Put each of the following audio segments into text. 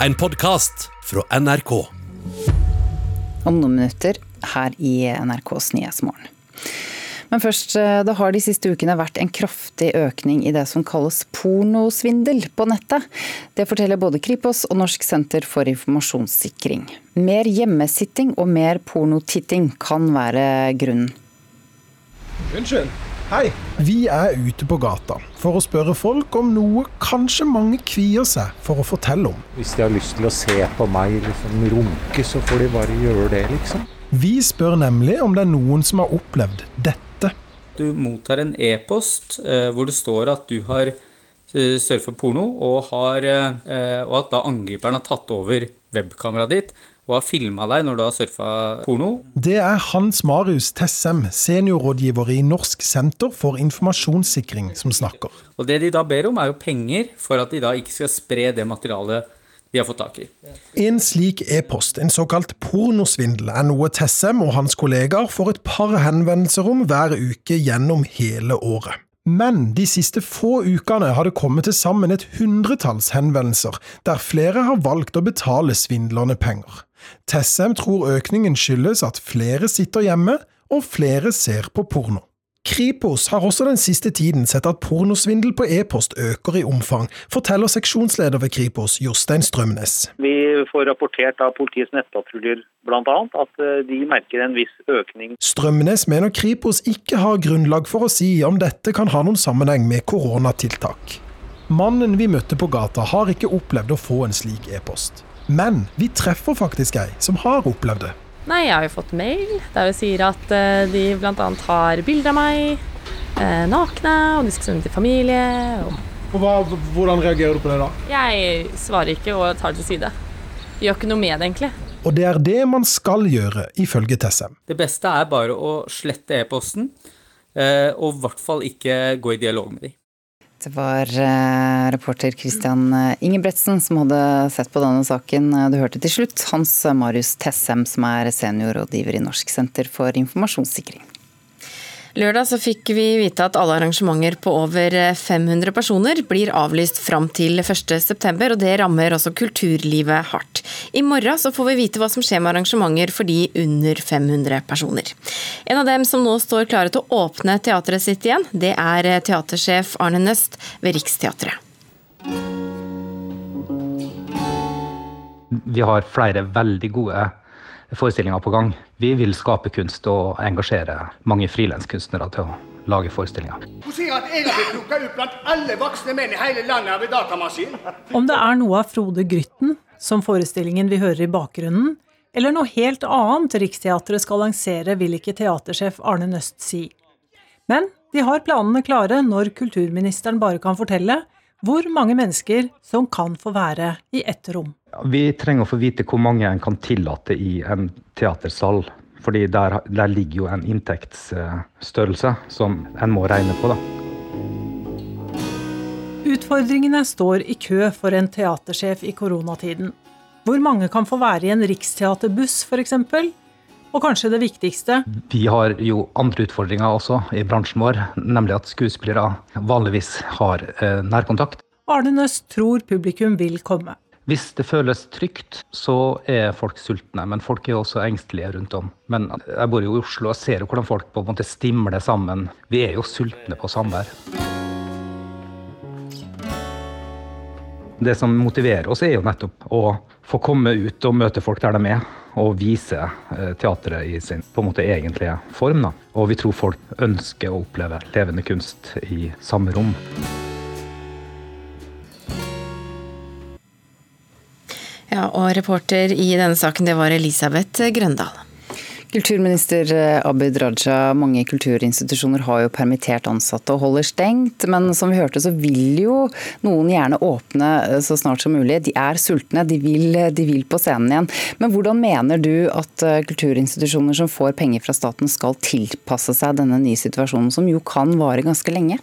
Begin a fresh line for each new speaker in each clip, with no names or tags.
En podkast fra NRK.
Om noen minutter her i NRKs Nyhetsmorgen. Men først, eh, det har de siste ukene vært en kraftig økning i det som kalles pornosvindel på nettet. Det forteller både Kripos og Norsk senter for informasjonssikring. Mer hjemmesitting og mer pornotitting kan være grunnen.
Unnskyld. Hei. Vi er ute på gata for å spørre folk om noe kanskje mange kvier seg for å fortelle om.
Hvis de har lyst til å se på meg liksom runke, så får de bare gjøre det, liksom.
Vi spør nemlig om det er noen som har opplevd dette.
Du mottar en e-post eh, hvor det står at du har eh, surfet porno, og, har, eh, og at da angriperen har tatt over webkameraet ditt og har filma deg når du har surfa porno.
Det er Hans Marius Tessem, seniorrådgiver i Norsk senter for informasjonssikring, som snakker.
Og det de da ber om, er jo penger for at de da ikke skal spre det materialet de har fått tak i.
En slik e-post, en såkalt pornosvindel, er noe Tessem og hans kollegaer får et par henvendelser om hver uke gjennom hele året. Men de siste få ukene har det kommet til sammen et hundretalls henvendelser, der flere har valgt å betale svindlerne penger. Tessem tror økningen skyldes at flere sitter hjemme, og flere ser på porno. Kripos har også den siste tiden sett at pornosvindel på e-post øker i omfang, forteller seksjonsleder ved Kripos, Jostein Strømnes.
Vi får rapportert av politiets nettpatruljer bl.a. at eh, de merker en viss økning.
Strømnes mener Kripos ikke har grunnlag for å si om dette kan ha noen sammenheng med koronatiltak. Mannen vi møtte på gata har ikke opplevd å få en slik e-post. Men vi treffer faktisk ei som har opplevd det.
Nei, jeg har jo fått mail der de sier at uh, de bl.a. har bilder av meg, uh, nakne, og de skal sende til familie. Og...
Og hva, hvordan reagerer du på det, da?
Jeg svarer ikke og tar det til side. Gjør ikke noe med det, egentlig.
Og det er det man skal gjøre, ifølge Tessem.
Det beste er bare å slette e-posten, uh, og i hvert fall ikke gå i dialog med dem.
Det var eh, reporter Christian Ingebretsen som hadde sett på denne saken. Du hørte til slutt Hans Marius Tessem, som er seniorrådgiver i Norsk senter for informasjonssikring.
Lørdag så fikk vi vite at alle arrangementer på over 500 personer blir avlyst fram til 1.9, og det rammer også kulturlivet hardt. I morgen så får vi vite hva som skjer med arrangementer for de under 500 personer. En av dem som nå står klare til å åpne teatret sitt igjen, det er teatersjef Arne Nøst ved Riksteatret.
Vi har flere veldig gode forestillinger på gang. Vi vil skape kunst og engasjere mange frilanskunstnere til å lage forestillinger.
Hun sier at jeg har blitt plukka ut blant alle voksne menn i hele landet av en datamaskin.
Om det er noe av Frode Grytten, som forestillingen vi hører i bakgrunnen, eller noe helt annet Riksteatret skal lansere, vil ikke teatersjef Arne Nøst si. Men de har planene klare når kulturministeren bare kan fortelle hvor mange mennesker som kan få være i ett rom.
Vi trenger å få vite hvor mange en kan tillate i en teatersal. Fordi der, der ligger jo en inntektsstørrelse som en må regne på. da.
Utfordringene står i kø for en teatersjef i koronatiden. Hvor mange kan få være i en riksteaterbuss f.eks.? Og kanskje det viktigste
Vi har jo andre utfordringer også i bransjen vår, nemlig at skuespillere vanligvis har eh, nærkontakt.
Arne Nøst tror publikum vil komme.
Hvis det føles trygt, så er folk sultne, men folk er også engstelige rundt om. Men jeg bor jo i Oslo og ser jo hvordan folk på en måte stimler sammen. Vi er jo sultne på samvær. Det som motiverer oss, er jo nettopp å få komme ut og møte folk der de er. Og vise eh, teatret i sin på en måte egentlige form. Da. Og vi tror folk ønsker å oppleve levende kunst i samme rom.
Ja, og reporter i denne saken, det var Elisabeth Grøndal.
Kulturminister Abid Raja, mange kulturinstitusjoner har jo permittert ansatte og holder stengt. Men som vi hørte, så vil jo noen gjerne åpne så snart som mulig. De er sultne, de vil, de vil på scenen igjen. Men hvordan mener du at kulturinstitusjoner som får penger fra staten skal tilpasse seg denne nye situasjonen, som jo kan vare ganske lenge?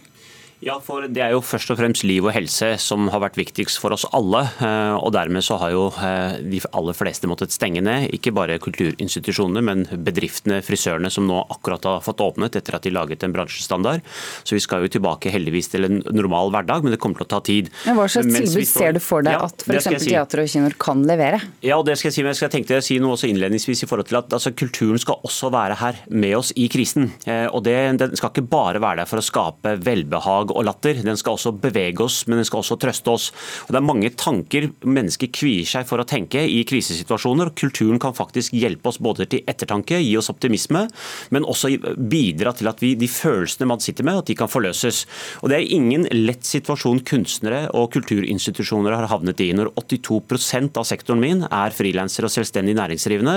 Ja, for Det er jo først og fremst liv og helse som har vært viktigst for oss alle. Eh, og Dermed så har jo eh, de aller fleste måttet stenge ned. Ikke bare kulturinstitusjonene, men bedriftene, frisørene som nå akkurat har fått åpnet etter at de laget en bransjestandard. Så vi skal jo tilbake heldigvis til en normal hverdag, men det kommer til å ta tid.
Men Hva slags Mens tilbud står... ser du for deg ja, at f.eks. Si. teater og kinoer kan levere?
Ja, og det skal jeg si, men jeg skal tenkte å si noe også innledningsvis i forhold til at altså, kulturen skal også være her med oss i krisen. Eh, og det, Den skal ikke bare være der for å skape velbehag og latter. Den skal også bevege oss, men den skal også trøste oss. Og Det er mange tanker mennesker kvier seg for å tenke i krisesituasjoner. og Kulturen kan faktisk hjelpe oss både til ettertanke, gi oss optimisme, men også bidra til at vi, de følelsene man sitter med, at de kan forløses. Og Det er ingen lett situasjon kunstnere og kulturinstitusjoner har havnet i. Når 82% av sektoren min er frilansere og selvstendig næringsdrivende,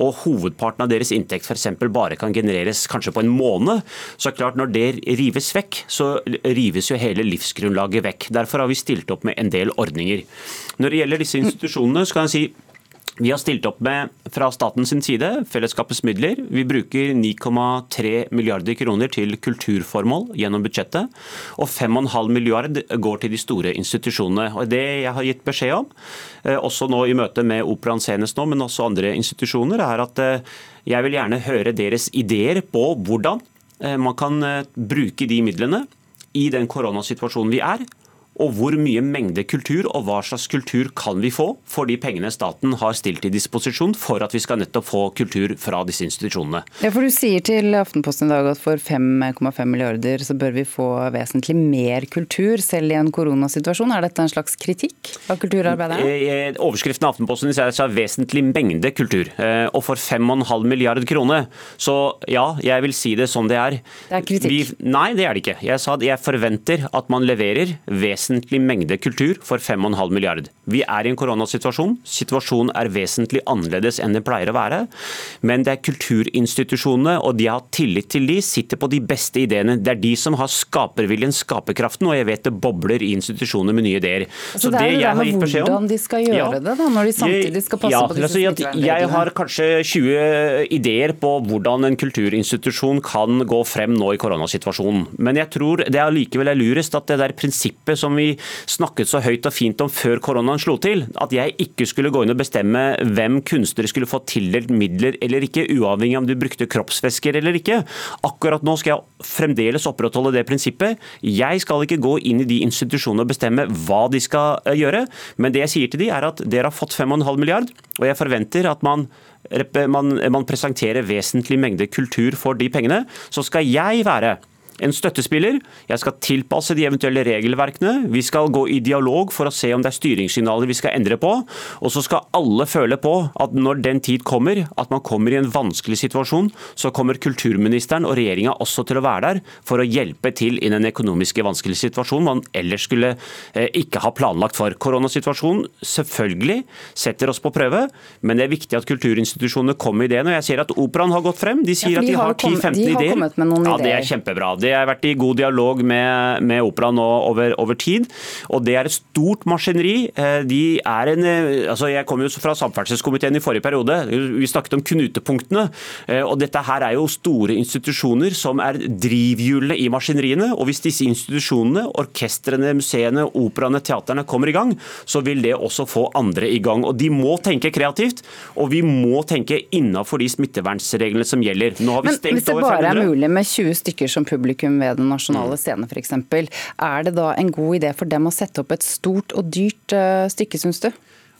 og hovedparten av deres inntekt f.eks. bare kan genereres kanskje på en måned, så er det klart når det rives vekk, så rives jo hele livsgrunnlaget vekk. Derfor har vi stilt opp med en del ordninger. Når det gjelder disse institusjonene, så kan jeg si vi har stilt opp med fra statens side fellesskapets midler. Vi bruker 9,3 milliarder kroner til kulturformål gjennom budsjettet. Og 5,5 milliard går til de store institusjonene. Og Det jeg har gitt beskjed om, eh, også nå i møte med Operaen senest nå, men også andre institusjoner, er at eh, jeg vil gjerne høre deres ideer på hvordan eh, man kan bruke de midlene i den koronasituasjonen vi er, og hvor mye mengde kultur og hva slags kultur kan vi få for de pengene staten har stilt til disposisjon for at vi skal nettopp få kultur fra disse institusjonene.
Ja, for Du sier til Aftenposten i dag at for 5,5 milliarder så bør vi få vesentlig mer kultur, selv i en koronasituasjon. Er dette en slags kritikk av kulturarbeiderne?
Eh, eh, overskriften av Aftenposten sier at vesentlig mengde kultur. Eh, og for 5,5 milliarder kroner, så ja, jeg vil si det som det er.
Det er kritikk?
Vi, nei, det er det ikke. Jeg sa at jeg forventer at man leverer vesentlig vesentlig mengde kultur for 5,5 milliard. Vi er i en koronasituasjon. Situasjonen er vesentlig annerledes enn det pleier å være. Men det er kulturinstitusjonene, og de har tillit til de, sitter på de beste ideene. Det er de som har skaperviljen, skaperkraften, og jeg vet det bobler i institusjoner med nye ideer.
Altså, det er jo det med hvordan de skal gjøre ja, det, da, når de samtidig skal passe
ja,
på disse
altså, Jeg har kanskje 20 ideer på hvordan en kulturinstitusjon kan gå frem nå i koronasituasjonen. Men jeg tror det er likevel er lurest at det der prinsippet som vi snakket så høyt og fint om før koronaen slo til, at jeg ikke skulle gå inn og bestemme hvem kunstnere skulle få tildelt midler eller ikke, uavhengig av om du brukte kroppsvæsker eller ikke. Akkurat nå skal jeg fremdeles opprettholde det prinsippet. Jeg skal ikke gå inn i de institusjonene og bestemme hva de skal eh, gjøre, men det jeg sier til de er at dere har fått 5,5 milliard, og jeg forventer at man man, man presenterer vesentlig mengde kultur for de pengene, så skal jeg være en støttespiller. Jeg skal tilpasse de eventuelle regelverkene. Vi skal gå i dialog for å se om det er styringssignaler vi skal endre på. Og så skal alle føle på at når den tid kommer, at man kommer i en vanskelig situasjon, så kommer kulturministeren og regjeringa også til å være der for å hjelpe til i den økonomiske vanskelige situasjonen man ellers skulle eh, ikke ha planlagt for. Koronasituasjonen selvfølgelig setter oss på prøve, men det er viktig at kulturinstitusjonene kommer med ideene. Og jeg ser at Operaen har gått frem. De sier ja, de at de har 10-15 ideer. Ja, det er kjempebra. Det har vært i god dialog med, med Opera nå over, over, tid. Og det er et stort maskineri. Eh, de er en, eh, altså jeg kom jo fra samferdselskomiteen i forrige periode. Vi snakket om knutepunktene. Eh, og dette her er jo store institusjoner som er drivhjulene i maskineriene. Og hvis disse institusjonene, orkestrene, museene, operaene, teaterne kommer i gang, så vil det også få andre i gang. Og de må tenke kreativt, og vi må tenke innafor de smittevernreglene som gjelder.
Nå har vi stengt over 500. Men hvis det bare er mulig med 20 stykker som publikum publikum ved Den nasjonale mm. scene f.eks. Er det da en god idé for dem å sette opp et stort og dyrt eh, stykke, syns du?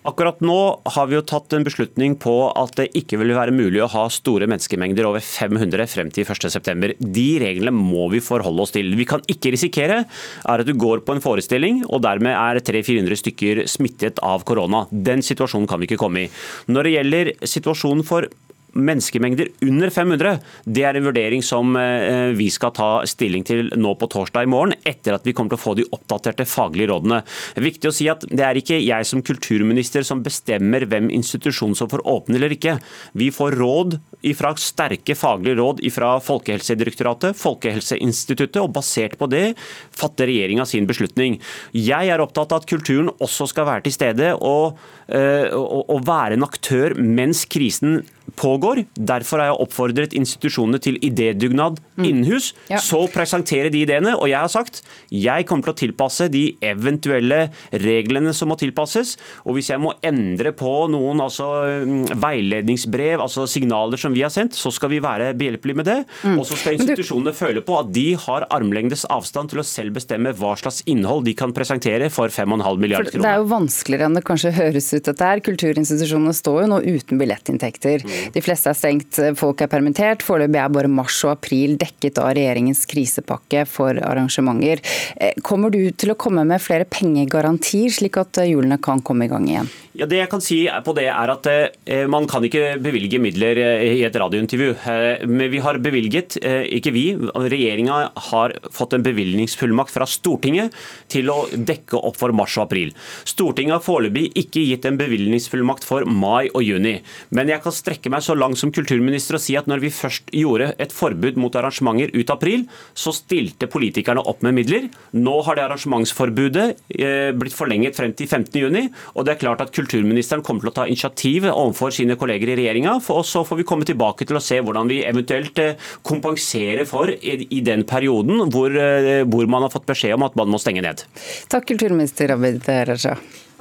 Akkurat nå har vi jo tatt en beslutning på at det ikke vil være mulig å ha store menneskemengder over 500 frem til 1.9. De reglene må vi forholde oss til. Vi kan ikke risikere er at du går på en forestilling og dermed er 300-400 stykker smittet av korona. Den situasjonen kan vi ikke komme i. Når det gjelder situasjonen for menneskemengder under 500, det er en vurdering som eh, vi skal ta stilling til nå på torsdag i morgen, etter at vi kommer til å få de oppdaterte faglige rådene. Viktig å si at Det er ikke jeg som kulturminister som bestemmer hvem institusjon som får åpne eller ikke. Vi får råd fra sterke faglige råd fra Folkehelsedirektoratet, Folkehelseinstituttet, og basert på det fatter regjeringa sin beslutning. Jeg er opptatt av at kulturen også skal være til stede og, eh, og, og være en aktør mens krisen pågår. Derfor har jeg oppfordret institusjonene til idédugnad innenhus.
Ja.
Så presentere de ideene. Og jeg har sagt jeg kommer til å tilpasse de eventuelle reglene som må tilpasses. Og hvis jeg må endre på noen altså, mm, veiledningsbrev, altså signaler som vi har sendt, så skal vi være behjelpelige med det. Og så skal institusjonene føle på at de har armlengdes avstand til å selv bestemme hva slags innhold de kan presentere for 5,5 milliarder kroner.
det er jo vanskeligere enn det kanskje høres ut dette her. Kulturinstitusjonene står jo nå uten billettinntekter. De fleste er stengt, folk er permittert. Foreløpig er bare mars og april dekket av regjeringens krisepakke for arrangementer. Eh, Kommer du til å komme med flere pengegarantier, slik at eh, hjulene kan komme i gang igjen?
Ja, Det jeg kan si på det er at eh, Man kan ikke bevilge midler eh, i et radiointervju. Eh, Men vi har bevilget, eh, ikke vi, regjeringa har fått en bevilgningsfullmakt fra Stortinget til å dekke opp for mars og april. Stortinget har foreløpig ikke gitt en bevilgningsfullmakt for mai og juni. Men jeg kan strekke meg så langt som kulturminister og si at når vi først gjorde et forbud mot arrangementer ut april, så stilte politikerne opp med midler. Nå har det arrangementsforbudet eh, blitt forlenget frem til 15. juni, og det er klart at kulturministeren kommer til å ta initiativ overfor sine kolleger i regjeringa, og så får vi komme tilbake til å se hvordan vi eventuelt eh, kompenserer for i, i den perioden hvor, eh, hvor man har fått beskjed om at man må stenge ned.
Takk, kulturminister Abid Raja.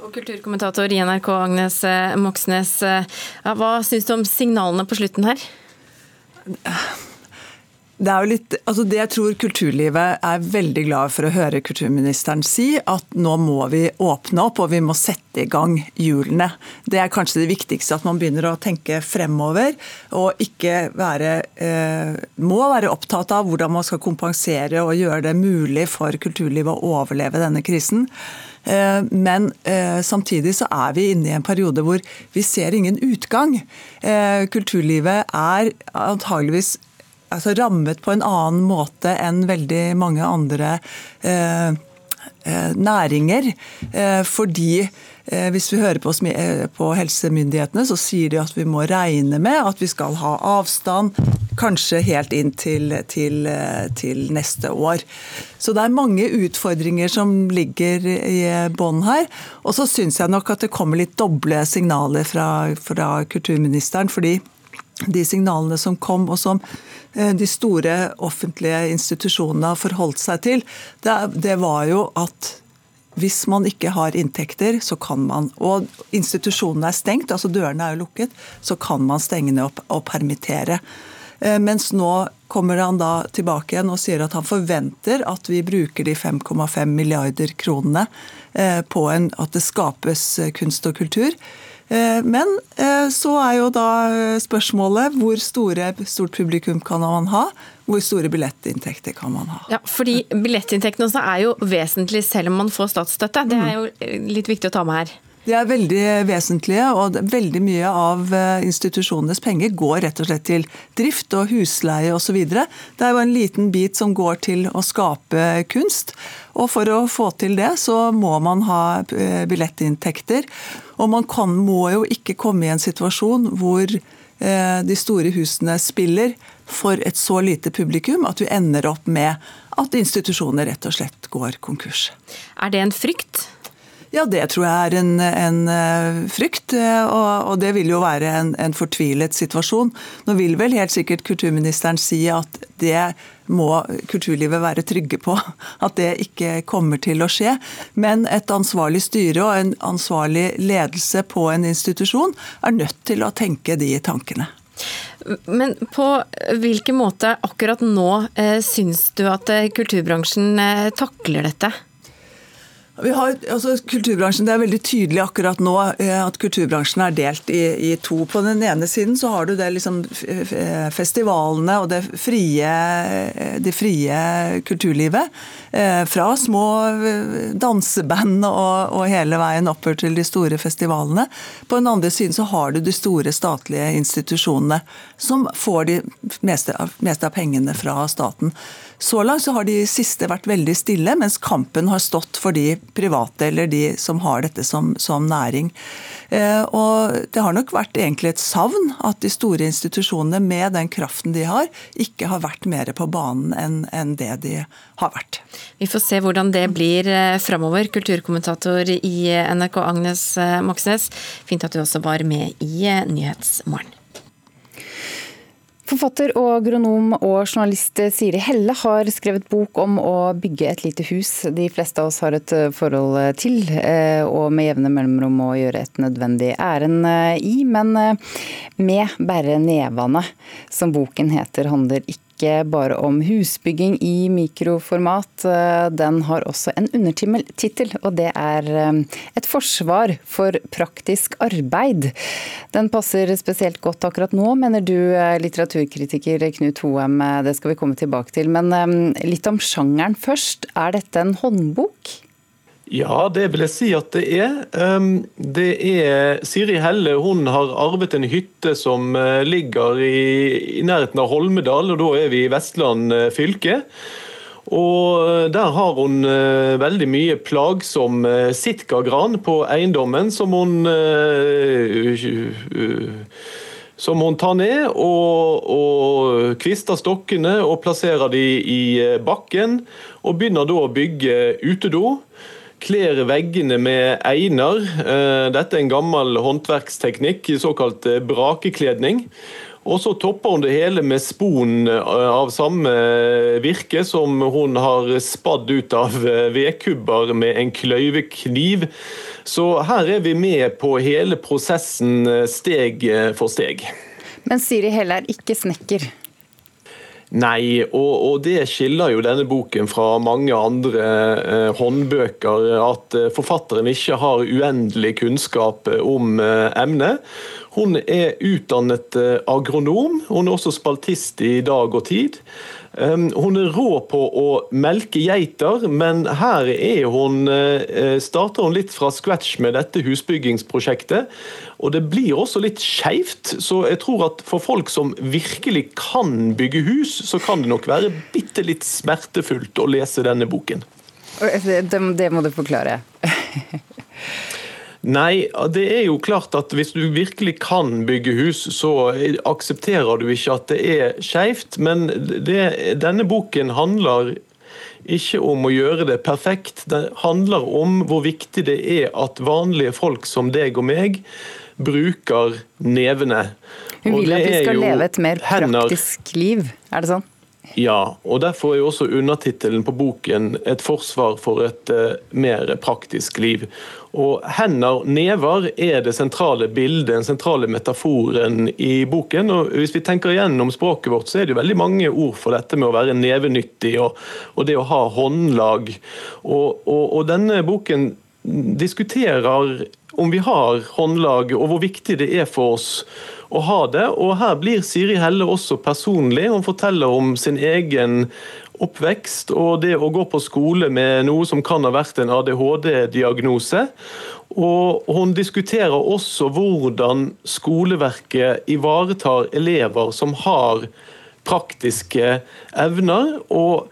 Og kulturkommentator i NRK Agnes eh, Moxnes, eh, ja, hva syns du om signalene på slutten her?
Det er jo litt, altså det jeg tror kulturlivet er veldig glad for å høre kulturministeren si, at nå må vi åpne opp og vi må sette i gang hjulene. Det er kanskje det viktigste, at man begynner å tenke fremover og ikke være eh, Må være opptatt av hvordan man skal kompensere og gjøre det mulig for kulturlivet å overleve denne krisen. Eh, Men eh, samtidig så er vi inne i en periode hvor vi ser ingen utgang. Eh, Kulturlivet er antageligvis altså rammet på en annen måte enn veldig mange andre næringer. Fordi hvis vi hører på, eh, på helsemyndighetene, så sier de at vi må regne med at vi skal ha avstand kanskje helt inn til, til, eh, til neste år. Så det er mange utfordringer som ligger i bånn her. Og så syns jeg nok at det kommer litt doble signaler fra, fra kulturministeren. fordi de signalene som kom, og som eh, de store offentlige institusjonene har forholdt seg til, det, det var jo at hvis man ikke har inntekter, så kan man Og institusjonene er stengt, altså dørene er jo lukket, så kan man stenge ned og, og permittere. Eh, Mens nå kommer han da tilbake igjen og sier at han forventer at vi bruker de 5,5 milliarder kronene eh, på en, at det skapes eh, kunst og kultur. Men så er jo da spørsmålet hvor store, stort publikum kan man ha? Hvor store billettinntekter kan man ha?
Ja, fordi Billettinntektene også er jo vesentlig selv om man får statsstøtte. Det er jo eh, litt viktig å ta med her.
De er veldig vesentlige, og veldig mye av eh, institusjonenes penger går rett og slett til drift og husleie osv. Det er jo en liten bit som går til å skape kunst. Og for å få til det, så må man ha eh, billettinntekter. Og man kan, må jo ikke komme i en situasjon hvor de store husene spiller for et så lite publikum at du ender opp med at institusjoner rett og slett går konkurs.
Er det en frykt?
Ja, det tror jeg er en, en eh, frykt, eh, og, og det vil jo være en, en fortvilet situasjon. Nå vil vel helt sikkert kulturministeren si at det må kulturlivet være trygge på, at det ikke kommer til å skje. Men et ansvarlig styre og en ansvarlig ledelse på en institusjon er nødt til å tenke de tankene.
Men på hvilken måte akkurat nå eh, syns du at eh, kulturbransjen eh, takler dette?
Har, altså kulturbransjen, Det er veldig tydelig akkurat nå eh, at kulturbransjen er delt i, i to. På den ene siden så har du det liksom f- festivalene og det frie, det frie kulturlivet. eh, Fra små eh, danseband og, og hele veien oppover til de store festivalene. På den andre siden så har du de store statlige institusjonene som får de meste meste av pengene fra staten. Så langt så har de siste vært veldig stille, mens kampen har stått for de private eller de som har dette som, som næring. Eh, og det har nok vært egentlig et savn at de store institusjonene med den kraften de har, ikke har vært mer på banen enn en det de har vært.
Vi får se hvordan det blir eh, framover. Kulturkommentator i NRK Agnes eh, Moxnes, fint at du også var med i eh, Nyhetsmorgen.
Forfatter og agronom og journalist Siri Helle har skrevet bok om å bygge et lite hus de fleste av oss har et forhold til, eh, og med jevne mellomrom å gjøre et nødvendig ærend eh, i. Men eh, med bare nevene, som boken heter, handler ikke ikke bare om husbygging i mikroformat. Eh, den har også en undertittel, og det er eh, et forsvar for praktisk arbeid. Den passer spesielt godt akkurat nå, mener du, eh, litteraturkritiker Knut Hoem. Det skal vi komme tilbake til. Men litt om sjangeren først. Er dette en håndbok?
Ja, det vil jeg si at det er. Ehm, det er Siri Helle hun har arvet en hytte som eh, ligger i, i nærheten av Holmedal, og da er vi i Vestland eh, fylke. Og eh, der har hun veldig mye plagsom sitkagran på eiendommen som hun som hun tar ned og, og kvister stokkene og plasserer de i bakken. Og begynner da å bygge utedo kler veggene med einer. Eh, dette er en gammel håndverksteknikk, såkalt eh, brakekledning. Og så topper hun det hele med spon eh, av samme virke som hun har spadd ut av vedkubber med en kløyvekniv. Så her er vi med på hele prosessen steg for steg.
Men Siri Helle er ikke snekker?
Nei, og, og, det skiller jo denne boken fra mange andre eh, håndbøker. At eh, forfatteren ikke har uendelig kunnskap eh, om eh, emnet. Hun er utdannet eh, agronom. Hun er også spaltist i Dag og Tid. Hun er rå på å melke geiter, men her er hun, eh, starter hun litt fra scratch med dette husbyggingsprosjektet. Og det blir også litt skeivt, så jeg tror at for folk som virkelig kan bygge hus, så kan det nok være bitte litt smertefullt å lese denne boken.
Det, det må du forklare.
Nei, det er jo klart at hvis du virkelig kan bygge hus, så aksepterer du ikke at det er skeivt. Men det, denne boken handler ikke om å gjøre det perfekt. Det handler om hvor viktig det er at vanlige folk som deg og meg bruker nevene.
Hun vil at vi skal leve et mer praktisk liv, er det sånn?
Ja, og derfor er jo også undertittelen på boken 'Et forsvar for et uh, mer praktisk liv'. Og hender, never, er det sentrale bildet, den sentrale metaforen i boken. Og hvis vi tenker igjennom språket vårt, så er det jo veldig mange ord for dette med å være nevenyttig og, og det å ha håndlag. Og, og, og denne boken diskuterer om vi har håndlag, og hvor viktig det er for oss å ha det. Og her blir Siri Helle også personlig. Hun forteller om sin egen oppvekst og det å gå på skole med noe som kan ha vært en ADHD-diagnose. Og hun diskuterer også hvordan skoleverket ivaretar elever som har praktiske evner. og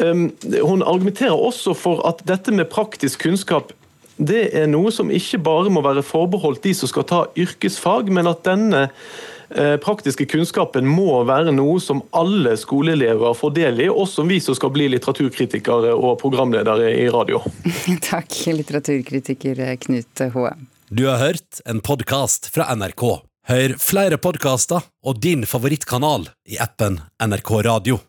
um, Hun argumenterer også for at dette med praktisk kunnskap det er noe som ikke bare må være forbeholdt de som skal ta yrkesfag, men at denne eh, praktiske kunnskapen må være noe som alle skoleelever får del i, også som vi som skal bli litteraturkritikere og programledere i radio.
Takk, litteraturkritiker Knut H.
Du har hørt en podkast fra NRK. Hør flere podkaster og din favorittkanal i appen NRK Radio.